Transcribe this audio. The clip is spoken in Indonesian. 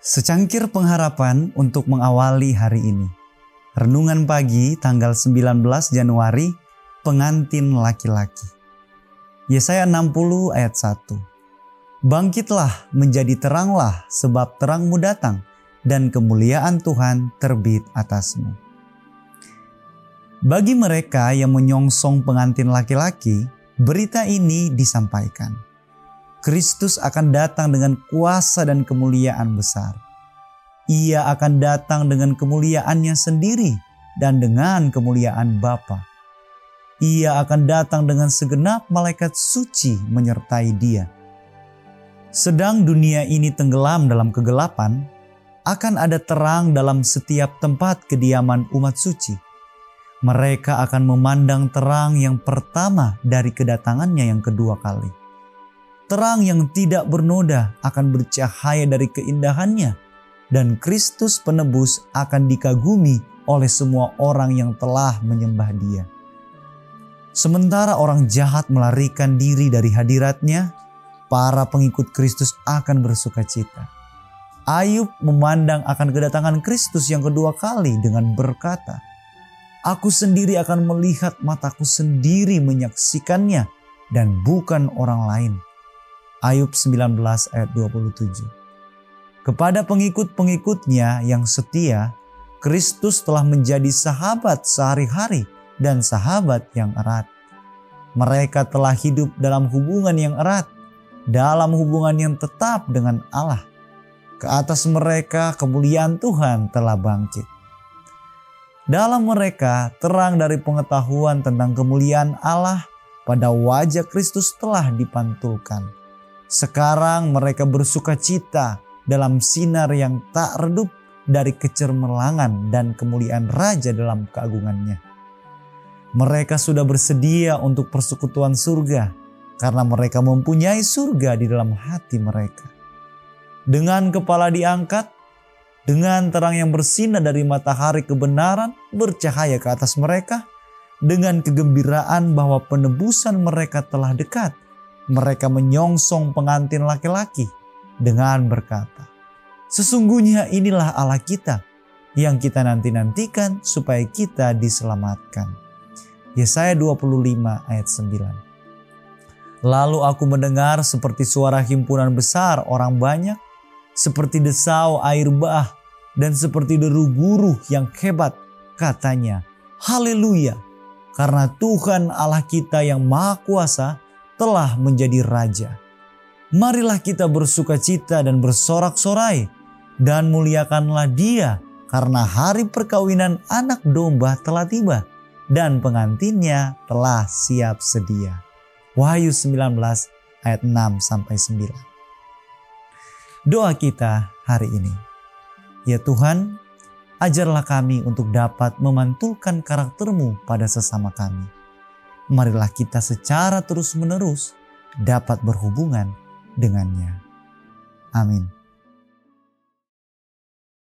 Secangkir pengharapan untuk mengawali hari ini. Renungan pagi tanggal 19 Januari, pengantin laki-laki. Yesaya 60 ayat 1. Bangkitlah menjadi teranglah sebab terangmu datang dan kemuliaan Tuhan terbit atasmu. Bagi mereka yang menyongsong pengantin laki-laki, berita ini disampaikan Kristus akan datang dengan kuasa dan kemuliaan besar. Ia akan datang dengan kemuliaannya sendiri dan dengan kemuliaan Bapa. Ia akan datang dengan segenap malaikat suci menyertai dia. Sedang dunia ini tenggelam dalam kegelapan, akan ada terang dalam setiap tempat kediaman umat suci. Mereka akan memandang terang yang pertama dari kedatangannya yang kedua kali terang yang tidak bernoda akan bercahaya dari keindahannya, dan Kristus penebus akan dikagumi oleh semua orang yang telah menyembah Dia. Sementara orang jahat melarikan diri dari hadiratnya, para pengikut Kristus akan bersuka cita. Ayub memandang akan kedatangan Kristus yang kedua kali dengan berkata, Aku sendiri akan melihat mataku sendiri menyaksikannya dan bukan orang lain. Ayub 19 ayat 27. Kepada pengikut-pengikutnya yang setia, Kristus telah menjadi sahabat sehari-hari dan sahabat yang erat. Mereka telah hidup dalam hubungan yang erat, dalam hubungan yang tetap dengan Allah. Ke atas mereka kemuliaan Tuhan telah bangkit. Dalam mereka terang dari pengetahuan tentang kemuliaan Allah pada wajah Kristus telah dipantulkan sekarang mereka bersuka cita dalam sinar yang tak redup dari kecermelangan dan kemuliaan Raja dalam keagungannya. Mereka sudah bersedia untuk persekutuan surga karena mereka mempunyai surga di dalam hati mereka. Dengan kepala diangkat, dengan terang yang bersinar dari matahari kebenaran bercahaya ke atas mereka, dengan kegembiraan bahwa penebusan mereka telah dekat – mereka menyongsong pengantin laki-laki dengan berkata, Sesungguhnya inilah Allah kita yang kita nanti-nantikan supaya kita diselamatkan. Yesaya 25 ayat 9. Lalu aku mendengar seperti suara himpunan besar orang banyak, seperti desau air bah, dan seperti deru guru yang hebat. Katanya, Haleluya, karena Tuhan Allah kita yang Maha Kuasa telah menjadi raja. Marilah kita bersuka cita dan bersorak-sorai dan muliakanlah dia karena hari perkawinan anak domba telah tiba dan pengantinnya telah siap sedia. Wahyu 19 ayat 6 sampai 9. Doa kita hari ini. Ya Tuhan, ajarlah kami untuk dapat memantulkan karaktermu pada sesama kami marilah kita secara terus-menerus dapat berhubungan dengannya. Amin.